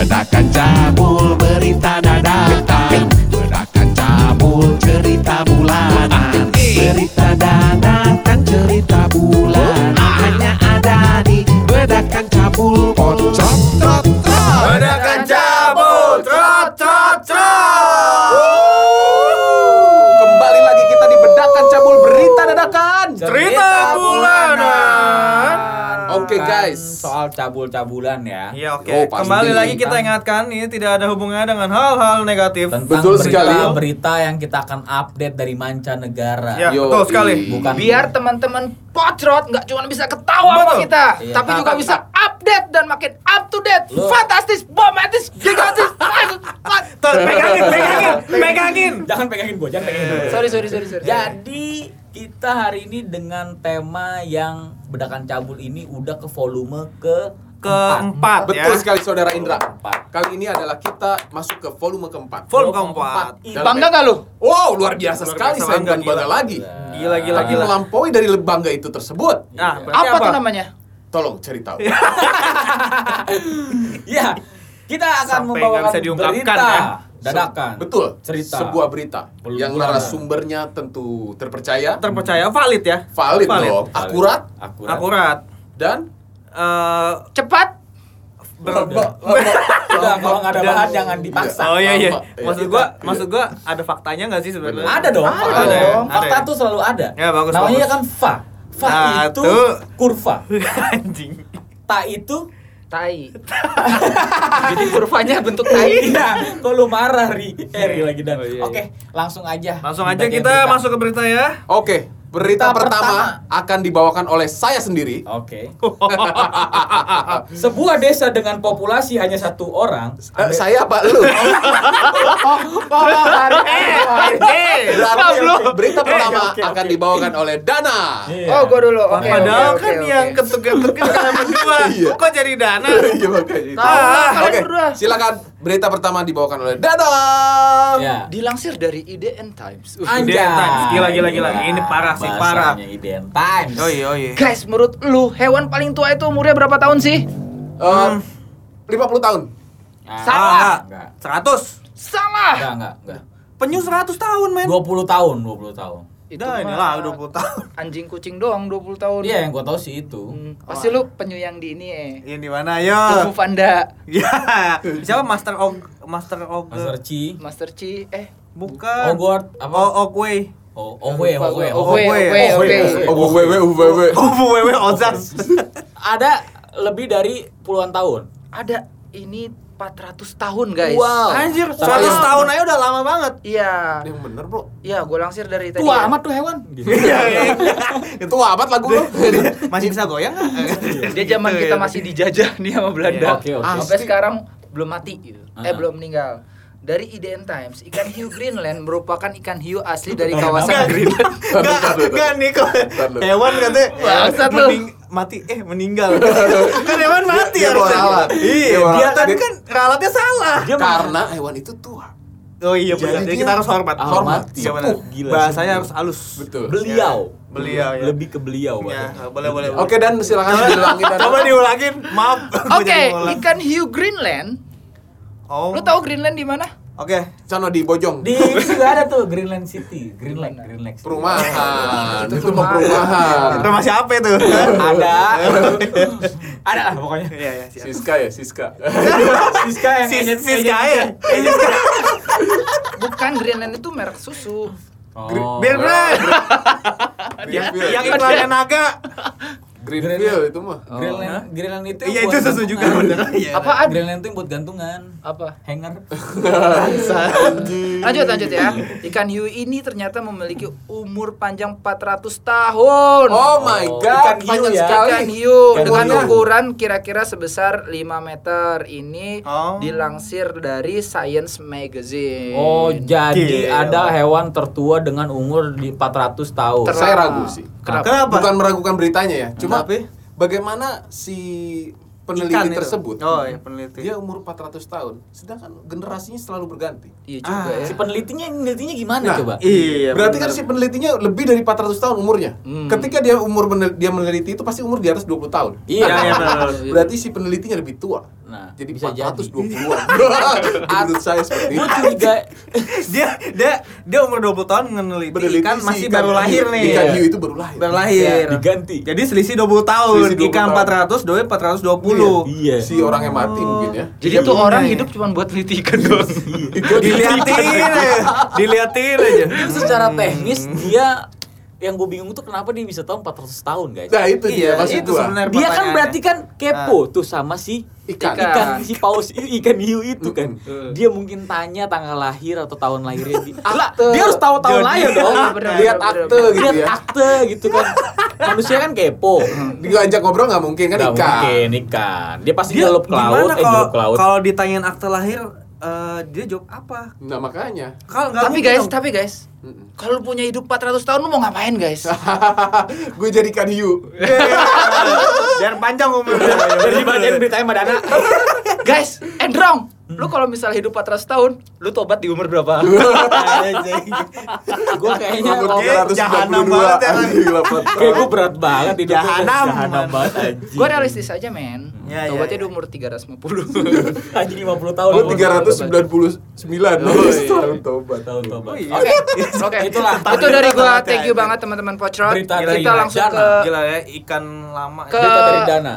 Bedakan cabul berita dadakan. Bedakan cabul cerita bulanan. Berita cabul-cabulan ya. Iya oke. Oh, pasti. Kembali lagi kita ingatkan ini tidak ada hubungannya dengan hal-hal negatif. Tentang Betul berita, sekali. berita yang kita akan update dari mancanegara. Ya, Yo, betul sekali. Bukan Biar teman-teman pocrot nggak cuma bisa ketawa sama Betul. kita, Iya. tapi juga bisa update dan makin up to date, Lu- fantastis, bombastis, gigantis. Tuh, pegangin, pegangin, pegangin. Jangan pegangin gua, jangan pegangin gua. sorry sorry sorry sorry. Jadi kita hari ini dengan tema yang bedakan cabul ini udah ke volume ke Keempat Betul ya. sekali saudara Indra Keempat. Kali ini adalah kita masuk ke volume keempat Volume keempat. Bangga gak lu? Wow luar biasa Luar sekali biasa, Saya bangga, bukan bangga gila. lagi Gila gila Tapi gila. melampaui dari bangga itu tersebut Nah, Iya. berarti Apa, tuh namanya? Tolong cari tahu Ya, kita akan Sampai membawakan bisa diungkapkan, berita ya. dadakan. Betul Cerita. Sebuah berita Belum Yang narasumbernya tentu terpercaya Terpercaya valid ya. Valid, Valid. dong Valid. Akurat Akurat. Akurat. Dan Eh Cepat. ber- Udah, kalau nggak ada bahan jangan dipaksa. Oh iya iya. Iya. Maksud gua, maksud gua ada faktanya nggak sih sebenarnya? Ada dong, Ada fakta dong. Fakta ya? tuh selalu ada. Ya, bagus, Namanya kan fa. Fa Nah, itu tuh. kurva. Anjing. Ta itu Tai. Jadi kurvanya bentuk tai. Iya, kok lu marah Ri? Eh, Ri lagi dan. Oh, iya, Oke, langsung aja. Langsung aja kita berita. masuk ke berita ya. Oke Berita Berita pertama, pertama. akan dibawakan oleh saya sendiri Oke. Sebuah desa dengan populasi hanya satu orang. Eh, Saya apa lu? Eh, berita pertama akan dibawakan oleh Dana Iya. Oh, gua dulu. Oke. Padahal oke, kan oke, yang oke. ketuk-ketukin kalian berdua. Iya. Kok jadi dana? Iya makanya. Tahu kalian Oke, berdua. silakan berita pertama dibawakan oleh Dana. Ya. Dilansir dari IDN Times. Uh, Anjay. Idea Times. Gila, gila, gila. Ini parah sih, parah. Idea Times. Oh iya, oh iya. Guys, menurut lu hewan paling tua itu umurnya berapa tahun sih? Eh, 50 tahun. Ah, Salah. Enggak. 100. Salah. Enggak, enggak, enggak. Penyu 100 tahun, men. 20 tahun, 20 tahun. Itu Dah, inilah 20 tahun. Anjing kucing doang 20 tahun. Iya, yang gua tahu sih itu. Hmm, pasti lu penyu yang di ini eh. Ini di mana, ayo? Kung Fu Panda, Ya. Siapa Master Og Master Og Master Chi, Master Chi, eh Bukan. Hogwarts, apa? Oh, Ogway. Oh, Owe, Owe, Owe, Owe. Owe, Owe. Oh, wewe, wewe. Oh, wewe Ozas. Ada lebih dari puluhan tahun. Ada ini 400 tahun, guys. Wow. Anjir, 100 Tapi- tahun aja udah lama banget. Iya. Yang bener, Bro. Iya, gue langsir dari tadi. Tua ya. amat tuh hewan. Gitu. Itu amat lagu lu. Masih bisa goyang nggak? Dia zaman Gitu kita ya. masih dijajah nih sama Belanda. Oke, oke. Sampai sekarang belum mati gitu. Eh, Ah. belum meninggal. Dari IDN Times, ikan hiu Greenland merupakan ikan hiu asli dari kawasan Greenland. enggak, enggak nih kok. Hewan katanya Bangsat lu. Mati eh meninggal. kan hewan mati Dia bawa harusnya. Iya, Dia bawa dia tadi Dia- kan ralatnya salah. Dia Karena hewan itu tua. Oh iya benar. Jadi Jadi dia- kita harus hormat. Hormat. Iya benar. Sepuh, gila, Bahasanya sepuh. harus halus. Betul. beliau. Beliau, ya. Lebih ke beliau, Ya, boleh boleh. Oke, dan silakan diulangi dan Coba diulangin. Maaf. Oke, ikan hiu Greenland. Oh. Lu tahu Greenland di mana? Oke. Sono di Bojong. Di juga ada tuh Greenland City, Greenland, Greenland. perumahan. Itu Itu mah perumahan. perumahan. Rumah siapa itu? Ada. ada lah pokoknya. Iya iya siap. Siska ya, Siska. Siska yang Sis agent- Siska ya. Siska. Bukan Greenland itu merek susu. Oh. Greenfield. Yang iklannya naga. Greenfield itu mah. Greenland, Greenland itu Iya itu susu juga gantungan. bener. Iya. Apaan? Greenland itu yang buat gantungan. Apa? Hanger. Lanjut lanjut ya. Ikan hiu ini ternyata memiliki umur panjang 400 tahun. Oh my Oh, god, ikan hiu panjang ya. sekali. Ikan hiu Ikan dengan hiu. ukuran kira-kira sebesar 5 meter. Ini Oh. dilansir dari Science Magazine. Oh, jadi Gila. ada hewan tertua dengan umur di 400 tahun. Ter- Saya ragu sih. Kenapa? Kenapa? Bukan meragukan beritanya ya, cuma Tapi? bagaimana si peneliti Ikan itu. tersebut Oh, iya, peneliti. dia umur 400 tahun, sedangkan generasinya selalu berganti. Iya juga Ah, ya. Si penelitinya penelitinya gimana Nah, coba? Iya. Berarti bener. kan si penelitinya lebih dari 400 tahun umurnya. Hmm. Ketika dia umur dia meneliti itu pasti umur di atas 20 tahun. Iya, iya, benar. Berarti si penelitinya lebih tua. Nah, Jadi bisa jadi. 420-an. Menurut saya seperti Gue itu. curiga dia dia dia umur 20 tahun meneliti Meneliti ikan si masih ikan baru lahir nih. Ikan hiu itu baru lahir. Baru lahir. diganti. Jadi selisih 20 tahun. Selisih 20 ikan tahun. 400, doi 420. Iya. Si orang yang mati mungkin ya. Jadi Iya, tuh bener orang ya. hidup cuma buat neliti ikan doang. Diliatin aja. Diliatin aja. Secara teknis dia yang gue bingung tuh kenapa dia bisa tahu 400 tahun guys. Nah, itu dia Iya, maksud itu gua. sebenarnya Dia kan berarti kan kepo tuh sama si Ikan. ikan si paus ikan hiu itu kan. Dia mungkin tanya tanggal lahir atau tahun lahirnya di Lah, Akte. dia harus tahu tahun lahir dong. Bener, Lihat akte bener. gitu Lihat ya. akte gitu kan. Manusia kan kepo. Diajak ngobrol nggak mungkin kan ikan. mungkin ikan. Dia pasti Dia nyelup ke laut, eh nyelup ke laut. kalau ditanyain akte lahir eh, dia jawab apa? Nah, makanya. Kalau Tapi guys, dong. tapi guys, kalau lu punya hidup 400 tahun lu mau ngapain guys? gue jadi ikan hiu. biar panjang umurnya. Jadi dibacain beritanya sama Dana. guys, Endrong, lu kalau misalnya hidup 400 tahun, lu tobat di umur berapa? Gue kayaknya Umur kalau- 392. jahanam banget ya, Anjing, Kayak gue berat banget hidupnya Jahanam. Jahanam banget anjing Gue realistis aja men. Ya, ya, Tobatnya ya. di umur 350. Anjing 50 tahun Oh, 399. Oh, iya. Tahun tobat. Tahun tobat Oh, iya. Oke Oke, Itulah Itu dari gua Tobat ya, thank you banget teman-teman Pocrot. Kita langsung ke Gila ya, ikan lama. Ke- Berita dari Dana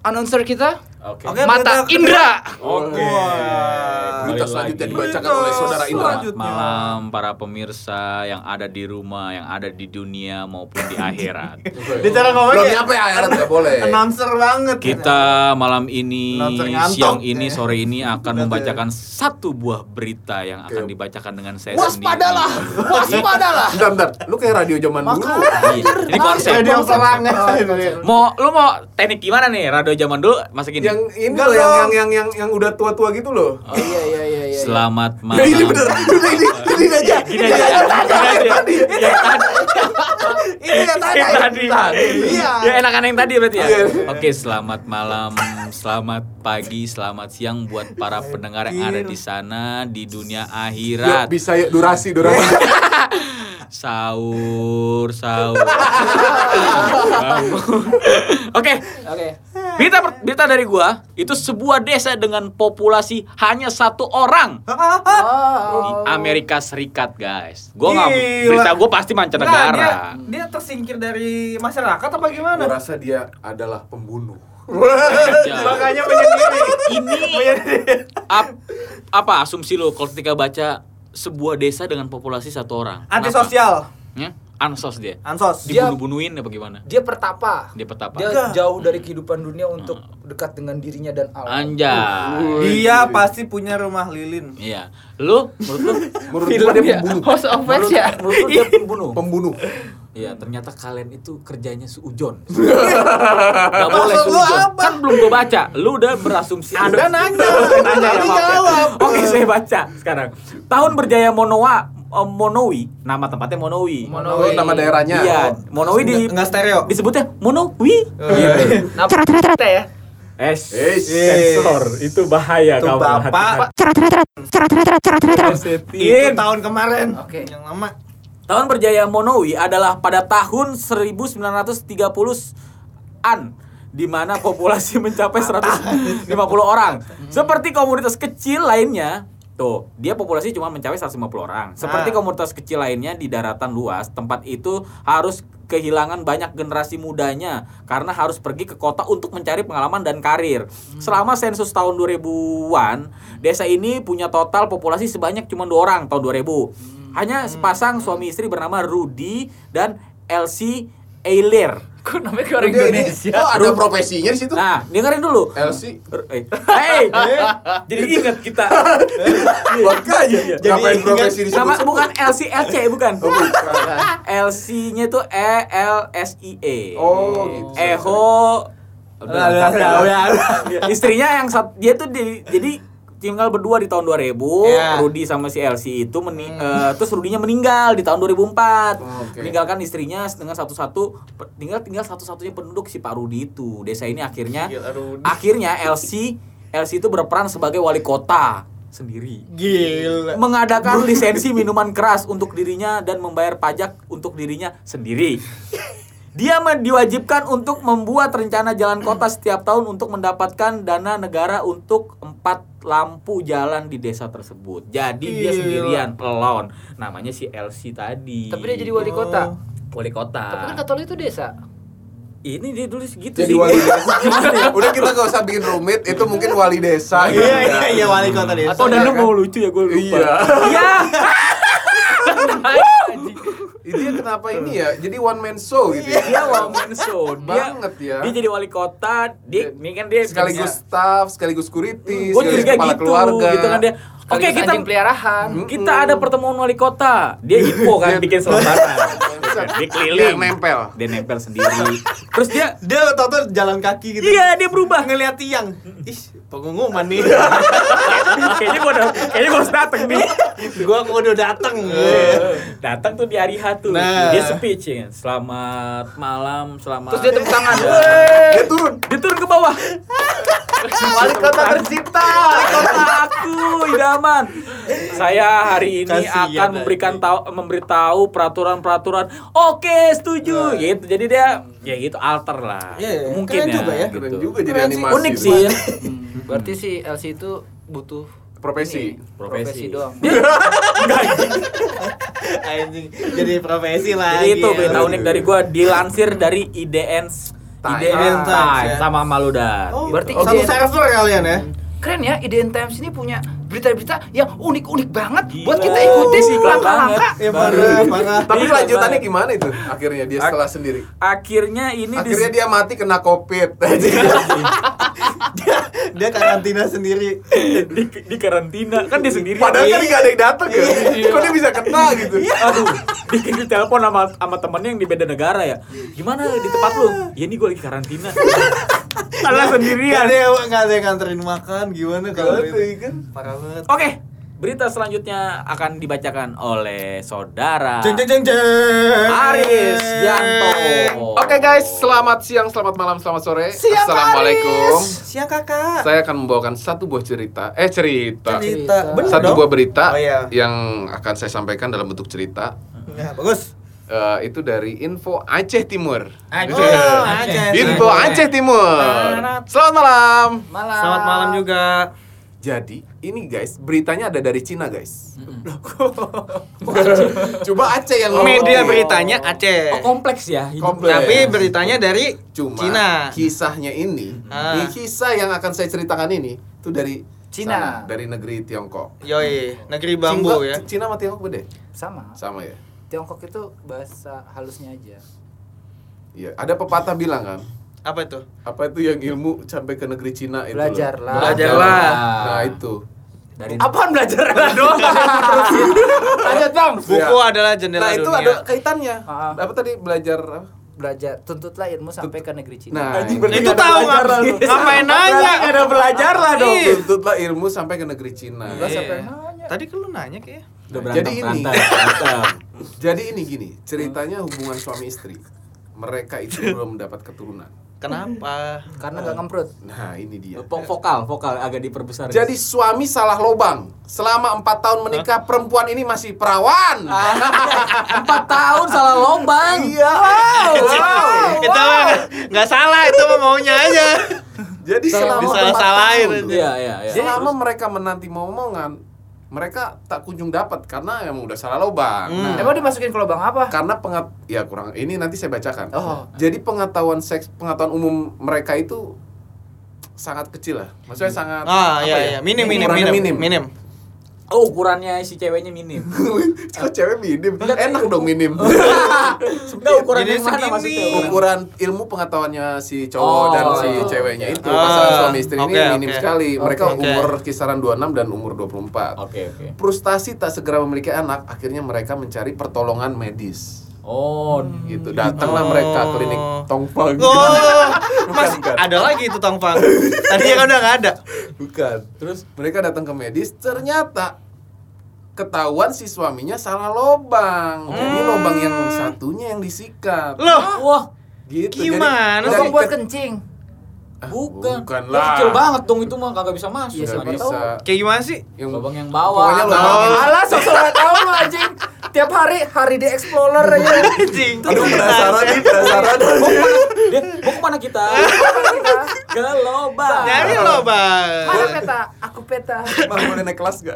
announcer kita, Oke Oke, Mata berita- Indra. Oke. Wah. Berita selanjutnya lagi. dibacakan oleh saudara Indra. Selanjutnya. malam para pemirsa yang ada di rumah, yang ada di dunia maupun di akhirat. Dia cara ngomongnya Belum nyampe akhirat nggak boleh. announcer banget. Kita malam ini, siang ini, sore ini akan membacakan satu buah berita yang akan dibacakan dengan saya Waspadalah. sendiri. Waspadalah. Bentar, bentar. Lu kayak radio zaman dulu. Iya, Ini konsep. Radio. Mau lu mau teknik gimana nih? Radio zaman dulu masa gini. Yang ini Enggak loh yang, yang yang yang yang udah tua-tua gitu loh. Oh iya iya iya iya. Selamat Nah, ini malam. bener. Udah ini ini aja. Gini aja. Tadi. Ini yang tadi. Iya. Ya enakan yang tadi berarti ya. Iya. Oke, selamat malam, selamat pagi, selamat siang buat para pendengar yang ada di sana di dunia akhirat. bisa yuk durasi durasi. Sahur, sahur. Oke, Oke. Berita berita dari gua itu sebuah desa dengan populasi hanya satu orang di Amerika Serikat, guys. Gua nggak berita gua pasti Nah, dia, mancanegara. dia tersingkir dari masyarakat apa Gua gimana? rasa dia adalah pembunuh. Ya. Makanya menyendiri. Ini ap- apa asumsi lo kalau ketika baca sebuah desa dengan populasi satu orang? Antisosial. Ya? Ansos dia. Ansos. Dia- Dibunuh-bunuhin apa gimana? Dia pertapa. Dia petapa. Dia Enggak. jauh dari kehidupan dunia untuk dekat dengan dirinya dan alam. Anjay. Dia pasti punya rumah lilin. Iya. Lu menurut lu Menurut gua dia pembunuh. Host of menurut, ya. menurut lu dia pembunuh? Pembunuh. Iya, ternyata kalian itu kerjanya seujon. Gak boleh lu seujon. apa? Kan belum gua baca. Lu udah berasumsi. Anda nanya. nanya ya, ya. Oke, saya baca sekarang. Tahun berjaya Monoa eh, Monowi, nama tempatnya Monowi. Monowi. Oh, nama daerahnya. Iya, Oh. Monowi di Nggak stereo. disebutnya Monowi. Gitu. Nah, kita ya. Es, sensor itu bahaya Tuh kamu bapak. hati-hati. Itu tahun kemarin. Oke. Yang lama. Tahun berjaya Monowi adalah pada tahun 1930-an di mana populasi mencapai 150 orang. Seperti komunitas kecil lainnya, tuh, dia populasi cuma mencapai 150 orang. Seperti Ah. komunitas kecil lainnya di daratan luas, tempat itu harus kehilangan banyak generasi mudanya karena harus pergi ke kota untuk mencari pengalaman dan karir. Selama sensus tahun 2000-an, desa ini punya total populasi sebanyak cuma dua orang tahun 2000. Hanya sepasang suami istri bernama Rudy dan Elsie Eiler. Kok namanya kayak orang ini- Indonesia? Oh, ada profesinya di situ. Nah, dengerin dulu. LC. Eh, Hey, jadi ingat kita. Makanya. Ngapain profesi di situ? Sama bukan LCLC bukan. Oh, bukan. LC-nya tuh E L S I E. Oh, gitu. Eho Udah, udah, udah, udah. Istrinya yang dia tuh di- jadi tinggal berdua di tahun 2000, Iya. Rudy sama si Elsie itu meni eh, terus Rudinya meninggal di tahun 2004. Oke. Meninggalkan istrinya dengan satu-satu tinggal tinggal satu-satunya penduduk si Pak Rudy itu. Desa ini akhirnya Gila, Rudy. akhirnya Elsie Elsie itu berperan sebagai wali kota sendiri Gila. mengadakan lisensi minuman keras untuk dirinya dan membayar pajak untuk dirinya sendiri. Dia mah diwajibkan untuk membuat rencana jalan kota setiap tahun untuk mendapatkan dana negara untuk empat lampu jalan di desa tersebut. Jadi dia Gila. sendirian, alone. Namanya si LC tadi. Tapi dia jadi wali kota. wali kota. Tapi kan Katolik itu desa. Ini dia dulu segitu Jadi sih. wali desa. Udah kita gak usah bikin rumit, itu mungkin wali desa. gitu Iya ya. iya iya wali kota desa. Oh, dan Iya lu kan? mau lucu ya gue lupa. Iya. Iya. Ini kenapa ini ya? Jadi one man show gitu. ya. Dia one man show. Dia, Banget ya. Dia jadi wali kota. Dia, ini kan dia sekaligus staff, sekaligus security, Gue sekaligus kepala gitu, keluarga. gitu kan dia. Oke Sekaligus kita peliharaan. kita ada pertemuan wali kota. Dia info kan bikin selebaran. dia keliling. Dia nempel. Dia nempel sendiri. Terus dia Dia tau tuh jalan kaki gitu. Iya, dia berubah. ngeliat tiang. Ih, pengumuman nih. Kayaknya gua udah kayaknya gua harus dateng nih. gua udah dateng. Datang tuh di hari H tuh. Nah. Dia speech ya. Selamat malam, selamat. Terus dia tepuk tangan. Dia turun. dia turun ke bawah. Wali kota tercipta. kota aku idaman. Saya hari ini Kasihan akan memberikan tahu memberitahu peraturan-peraturan. Oke, setuju. Gitu. Jadi dia ya gitu alter lah. Iya, iya. Mungkin Keren ya. juga ya. gitu. Keren juga jadi animasi. Unik sih. ya. Hmm, Berarti si LC itu butuh Profesi. ini, profesi doang. Anjing. Jadi profesi lah. Jadi itu berita unik dari gua dilansir dari IDN Times. IDN Times, Times ya. sama Maludan. Oh, Berarti satu ide- server kalian ya? Keren ya, IDN Times ini punya berita-berita yang unik-unik banget Gila. buat kita ikutin Sih, keren langkah-langkah. Ya parah, parah. Tapi Iya, lanjutannya gimana itu? Akhirnya dia setelah sendiri. Akhirnya ini di- Akhirnya dia mati kena covid. dia karantina sendiri. di, di karantina kan dia sendiri. Padahal kan nggak ada yang datang ya. Iya. Kok dia bisa kena gitu? Aduh, dia di telepon sama sama temennya yang di beda negara ya. Gimana di tempat lu? Ya ini gue lagi karantina. Karena sendirian. ada yang nggak ada yang nganterin makan gimana kalau itu? kan? Parah banget. Oke, berita selanjutnya akan dibacakan oleh saudara Jeng jeng jeng jeng. Aris Yanto. Oke guys, selamat siang, selamat malam, selamat sore. Siang, Assalamualaikum. Aris. Siang kakak. Saya akan membawakan satu buah cerita. Eh cerita. Cerita. Bener Satu dong? buah berita Oh iya. yang akan saya sampaikan dalam bentuk cerita. Ya, bagus. Eh, itu dari info Aceh Timur. Aceh. Oh, Aceh. Info Aceh Timur. Selamat malam. Malam. Selamat malam juga. Jadi, ini guys, beritanya ada dari Cina, guys. Coba Aceh yang ngomong. Media beritanya Aceh. Oh, kompleks ya. Kompleks. Tapi beritanya dari Cuma Cina. kisahnya ini, Ah. di kisah yang akan saya ceritakan ini itu dari Cina. sana, dari negeri Tiongkok. Yoi, negeri bambu Cina, ya. Cina sama Tiongkok beda? Sama. Sama ya. Tiongkok itu bahasa halusnya aja. Iya, ada pepatah bilang kan, Apa itu? apa itu yang ilmu sampai ke negeri Cina itu? Belajarlah. Belajarlah. Nah, itu. dari Apaan belajar doang? Lanjut bang. Buku adalah jendela Nah, itu dunia. ada kaitannya. Ah. Apa tadi belajar apa? Belajar, tuntutlah ilmu sampai ke negeri Cina. Nah, Anjing, berarti Itu tahu. Ngapain nanya? Nggak ada belajar lah dong. Tuntutlah ilmu sampai ke negeri Cina. Lah, siapa yang Iya. nanya? Tadi kan lu nanya. Udah Jadi berantem, ini. Jadi ini gini, ceritanya hubungan suami istri. Mereka itu belum mendapat keturunan. Kenapa? Karena gak ngemprut. Nah, ini dia. Vo- Vokal, vokal agak diperbesar. Jadi suami salah lobang. Selama empat tahun menikah, perempuan ini masih perawan. empat tahun salah lobang. Iya. itu mah nggak- nggak salah, itu mah maunya aja. Jadi selama tahun, aja. Iya, iya, iya. selama mereka menanti momongan, mereka tak kunjung dapat karena emang udah salah lobang. Hmm. Nah, Emang dimasukin ke lubang apa? karena pengat ya kurang ini nanti saya bacakan. Oh. Jadi pengetahuan seks pengetahuan umum mereka itu sangat kecil lah. Maksudnya sangat Ah, apa iya ya? iya, minim minim Ukurannya minim. Minim. Oh, ukurannya si ceweknya minim. Kok cewek minim? Enak dong minim. Enggak ukuran Jadi yang mana segini. maksudnya? Ukuran ilmu pengetahuannya si cowok Oh, dan si itu. ceweknya itu Ah, pasangan suami istri ini oke, minim sekali. Mereka Oke. umur kisaran 26 dan umur 24. Oke, oke. Frustasi tak segera memiliki anak, akhirnya mereka mencari pertolongan medis. Oh, Gitu. Datanglah mereka ke klinik Tongfang. Oh, masih bukan. ada lagi itu tongfang. Tadinya kan udah nggak ada. Bukan. Terus mereka datang ke medis, ternyata ketahuan si suaminya salah lobang. Jadi Hmm. lobang yang satunya yang disikat. Loh, wah, Gitu. Gimana? Jadi, Lubang dari buat ke- kencing. Ah, bukan. Bukan lah. Kecil banget dong itu mah kagak bisa masuk. Iya, bisa. kayak gimana sih? Yang Lubang yang bawah. Pokoknya Oh. lubang yang Alah, sosok nggak tahu lu anjing. Tiap hari hari di Explorer aja. Anjing. Aduh penasaran nih, penasaran. Dia, mau ke mana kita? Ke lobang. Nyari lo, Bang. Mana peta? Aku peta. Bang boleh naik kelas gak?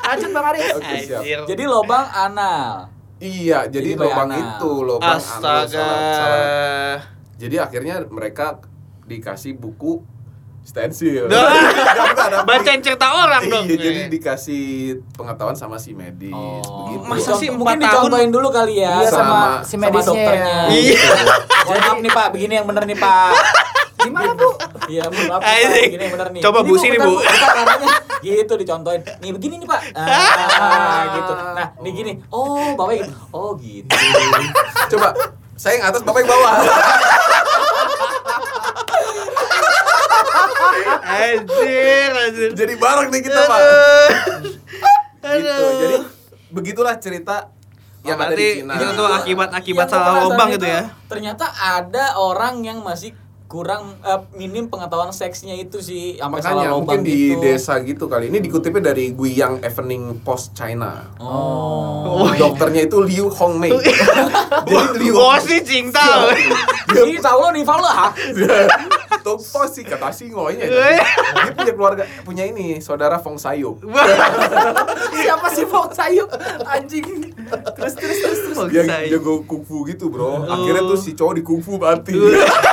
Lanjut Bang Ari. Oke siap. Anjir. Jadi lobang anal. Iya, jadi Jadi lubang bayana. itu lubang anal, Astaga. salah- salah. Jadi akhirnya mereka dikasih buku stensil. Bacain cerita orang dong. Iya, jadi dikasih pengetahuan sama si medis Oh, begitu. Masa sih mungkin empat tahun? dicontohin dulu kali ya Iya, sama, sama si sama medisnya. dokternya. Iya. Mohon maaf nih Pak, begini yang bener nih Pak. Gimana Bu? Iya, mohon maaf Pak, begini yang bener nih. Coba, Bu, sini, Bu. gitu dicontohin. Nih begini nih Pak. Ah, gitu. Nah, nih gini. Oh, Bapak gitu. Oh, gitu. Coba saya yang atas, bapak yang bawah. Anjir, anjir. Jadi bareng nih kita, Pak. Gitu. Jadi begitulah cerita yang Oh, ada berarti di Cina. itu tuh akibat-akibat salah lubang itu, gitu ya. Ternyata ada orang yang masih kurang eh, minim pengetahuan seksnya itu sih sampai salah Makanya lubang mungkin di gitu. desa gitu kali. Ini dikutipnya dari Guiyang Evening Post China. Oh. Dokternya itu Liu Hongmei. Jadi Liu Oh si cinta. Ini tahu lo nih Val Topo sih kata si ngoynya. Dia punya keluarga, punya ini saudara Fong Sayuk. Siapa sih Fong Sayuk? Anjing. Terus terus terus terus. Fong Yang Sayuk. jago kungfu gitu bro. Akhirnya tuh si cowok di kungfu mati.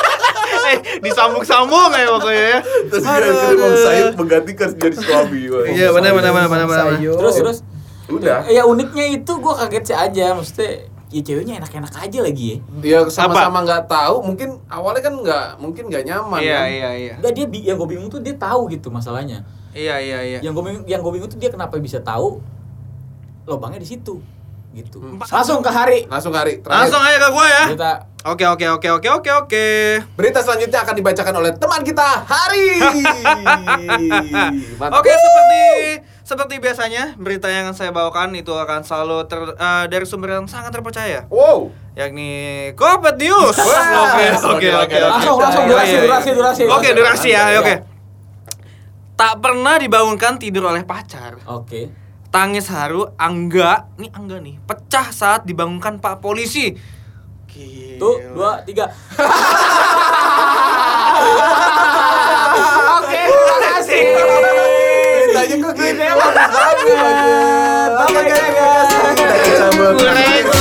eh, disambung-sambung ya pokoknya ya. Terus dia akhirnya Fong Sayuk menggantikan jadi suami. Iya, benar benar benar benar benar. Terus terus Udah. Ya uniknya itu gue kaget sih aja, maksudnya ya ceweknya enak-enak aja lagi ya. Dia sama-sama nggak tahu, mungkin awalnya kan nggak mungkin nggak nyaman. Iya kan? iya iya. Enggak dia bi- yang gue bingung tuh dia tahu gitu masalahnya. Iya iya iya. Yang gue bingung yang gue bingung tuh dia kenapa bisa tahu lubangnya di situ gitu. Hmm. Langsung ke hari. Langsung hari terakhir. Langsung aja ke gua ya. Kita Oke oke oke oke oke oke. Berita selanjutnya akan dibacakan oleh teman kita Hari. Mantap. Oke seperti seperti biasanya berita yang saya bawakan itu akan selalu ter, eh, dari sumber yang sangat terpercaya Wow. yakni Kopet News. Oke oke oke. langsung langsung Iya, durasi iya, iya. durasi durasi. Oke durasi ya Iya. oke. Tak pernah dibangunkan tidur oleh pacar. Oke. Tangis haru Angga, nih Angga nih, pecah saat dibangunkan Pak Polisi. Gila. Tuh, dua, tiga. Oke, terima kasih. Beritanya kok gini bagus banget. Oke, guys. Kita